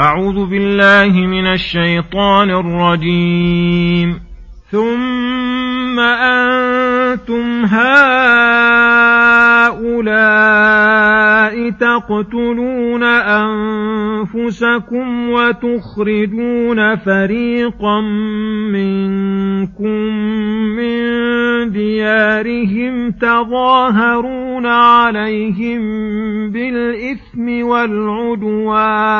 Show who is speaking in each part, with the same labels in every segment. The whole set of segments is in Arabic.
Speaker 1: أعوذ بالله من الشيطان الرجيم. ثم أنتم هؤلاء تقتلون أنفسكم وتخرجون فريقا منكم من ديارهم تظاهرون عليهم بالإثم والعدوان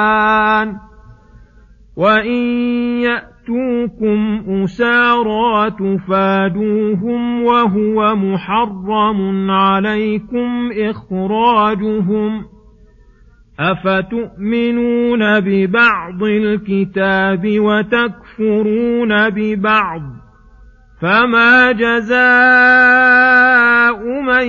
Speaker 1: وإن يأتوكم أسارى تفادوهم وهو محرم عليكم إخراجهم أفتؤمنون ببعض الكتاب وتكفرون ببعض فما جزاء من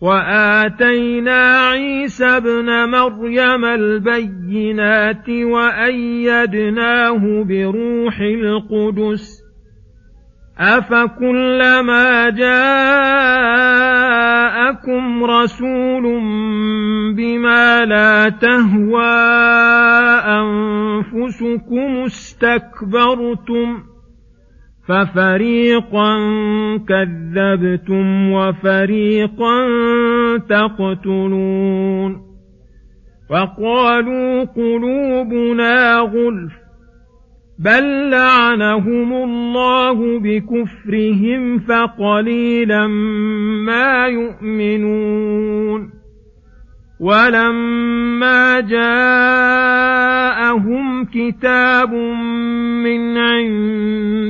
Speaker 1: وآتينا عيسى ابن مريم البينات وأيدناه بروح القدس. أفكلما جاءكم رسول بما لا تهوى أنفسكم استكبرتم ففريقا كذبتم وفريقا تقتلون وقالوا قلوبنا غلف بل لعنهم الله بكفرهم فقليلا ما يؤمنون ولما جاءهم كتاب من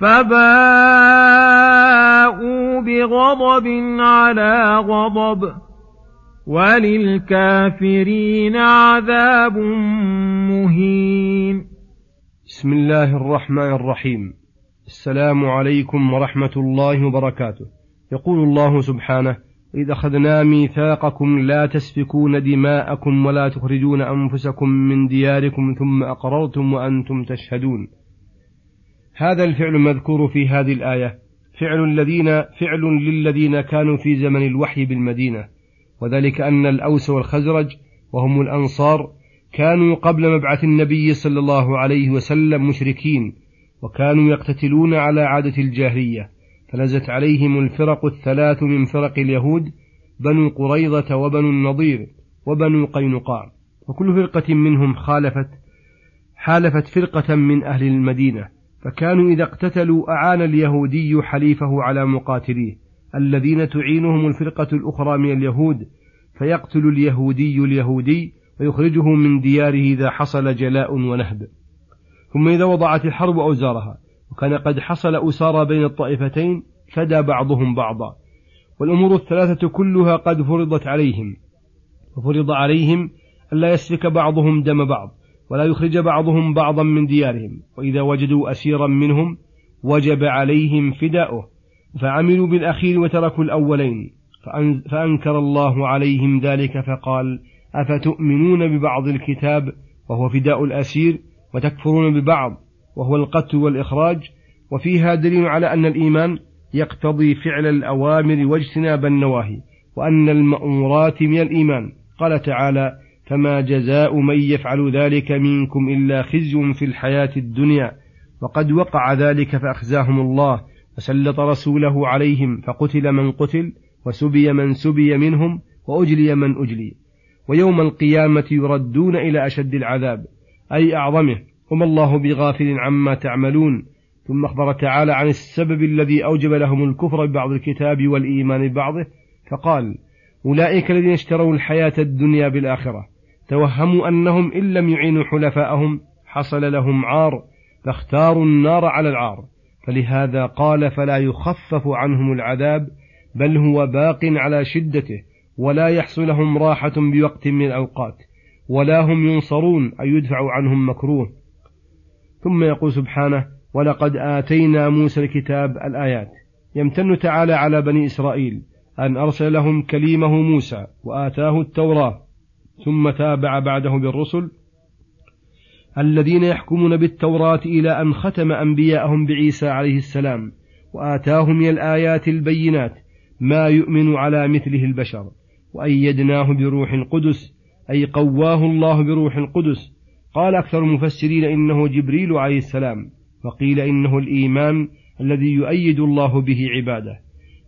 Speaker 1: فباءوا بغضب على غضب وللكافرين عذاب مهين.
Speaker 2: بسم الله الرحمن الرحيم. السلام عليكم ورحمة الله وبركاته. يقول الله سبحانه إذ أخذنا ميثاقكم لا تسفكون دماءكم ولا تخرجون أنفسكم من دياركم ثم أقررتم وأنتم تشهدون. هذا الفعل المذكور في هذه الآية. فعل الذين فعل للذين كانوا في زمن الوحي بالمدينة. وذلك أن الأوس والخزرج وهم الأنصار كانوا قبل مبعث النبي صلى الله عليه وسلم مشركين وكانوا يقتتلون على عادة الجاهلية. فنزت عليهم الفرق الثلاث من فرق اليهود بنو قريظة وبنو النضير وبنو قينقاع. وكل فرقة منهم خالفت حالفت فرقة من أهل المدينة. فكانوا إذا اقتتلوا أعان اليهودي حليفه على مقاتليه الذين تعينهم الفرقة الأخرى من اليهود فيقتل اليهودي اليهودي ويخرجه من دياره إذا حصل جلاء ونهب. ثم إذا وضعت الحرب أوزارها وكان قد حصل أسارى بين الطائفتين فدى بعضهم بعضا. والأمور الثلاثة كلها قد فرضت عليهم وفرض عليهم ألا يسفك بعضهم دم بعض. ولا يخرج بعضهم بعضا من ديارهم. وإذا وجدوا أسيرا منهم وجب عليهم فداؤه. فعملوا بالأخير وتركوا الأولين. فأنكر الله عليهم ذلك فقال أفتؤمنون ببعض الكتاب وهو فداء الأسير وتكفرون ببعض وهو القتل والإخراج؟ وفيها دليل على أن الإيمان يقتضي فعل الأوامر واجتناب النواهي وأن المأمورات من الإيمان. قال تعالى فما جزاء من يفعل ذلك منكم إلا خزي في الحياة الدنيا. وقد وقع ذلك فأخزاهم الله وسلط رسوله عليهم فقتل من قتل وسبي من سبي منهم وأجلي من أجلي. ويوم القيامة يردون إلى أشد العذاب أي أعظمه. وما الله بغافل عما تعملون. ثم أخبر تعالى عن السبب الذي أوجب لهم الكفر ببعض الكتاب والإيمان ببعضه فقال أولئك الذين اشتروا الحياة الدنيا بالآخرة. توهموا أنهم إن لم يعينوا حلفاءهم حصل لهم عار فاختاروا النار على العار. فلهذا قال فلا يخفف عنهم العذاب بل هو باق على شدته ولا يحصل لهم راحة بوقت من الأوقات ولا هم ينصرون أي يدفع عنهم مكروه. ثم يقول سبحانه ولقد آتينا موسى الكتاب الآيات. يمتن تعالى على بني إسرائيل أن أرسل لهم كليمه موسى وآتاه التوراة. ثم تابع بعده بالرسل الذين يحكمون بالتوراة إلى أن ختم أنبياءهم بعيسى عليه السلام وآتاهم من الآيات البينات ما يؤمن على مثله البشر وأيدناه بروح القدس أي قواه الله بروح القدس. قال أكثر المفسرين إنه جبريل عليه السلام وقيل إنه الإيمان الذي يؤيد الله به عباده.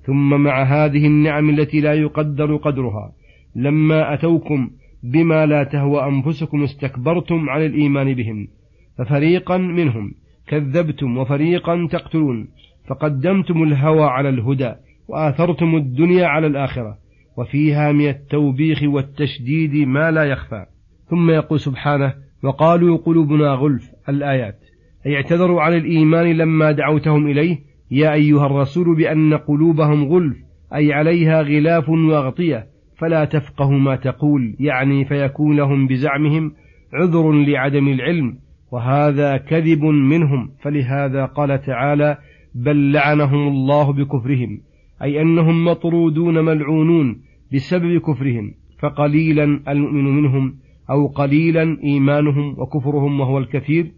Speaker 2: ثم مع هذه النعم التي لا يقدر قدرها لما أتوكم بما لا تهوى أنفسكم استكبرتم عن الإيمان بهم ففريقا منهم كذبتم وفريقا تقتلون فقدمتم الهوى على الهدى وآثرتم الدنيا على الآخرة وفيها من التوبيخ والتشديد ما لا يخفى. ثم يقول سبحانه وقالوا قلوبنا غلف الآيات أي اعتذروا عن الإيمان لما دعوتهم إليه؟ يا أيها الرسول بأن قلوبهم غلف أي عليها غلاف وأغطية فلا تفقه ما تقول يعني فيكون لهم بزعمهم عذر لعدم العلم وهذا كذب منهم. فلهذا قال تعالى بل لعنهم الله بكفرهم أي أنهم مطرودون ملعونون بسبب كفرهم فقليلا المؤمن منهم أو قليلا إيمانهم وكفرهم وهو الكثير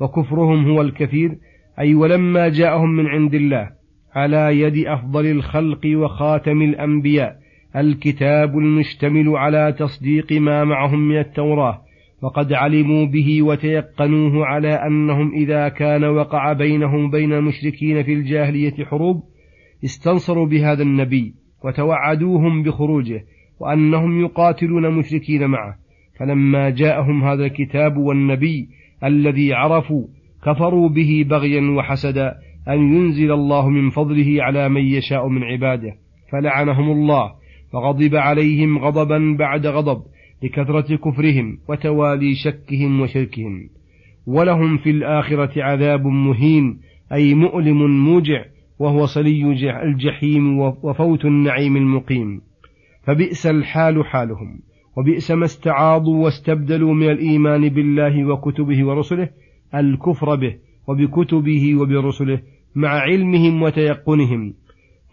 Speaker 2: وكفرهم هو الكثير أي ولما جاءهم من عند الله على يد أفضل الخلق وخاتم الأنبياء. الكتاب المشتمل على تصديق ما معهم من التوراة وقد علموا به وتيقنوه على أنهم إذا كان وقع بينهم بين المشركين في الجاهلية حروب استنصروا بهذا النبي وتوعدوهم بخروجه وأنهم يقاتلون مشركين معه. فلما جاءهم هذا الكتاب والنبي الذي عرفوا كفروا به بغيا وحسدا أن ينزل الله من فضله على من يشاء من عباده فلعنهم الله وغضب عليهم غضبا بعد غضب لكثرة كفرهم وتوالي شكهم وشركهم. ولهم في الآخرة عذاب مهين أي مؤلم موجع وهو صلي الجحيم وفوت النعيم المقيم. فبئس الحال حالهم وبئس ما استعاضوا واستبدلوا من الإيمان بالله وكتبه ورسله الكفر به وبكتبه وبرسله مع علمهم وتيقنهم.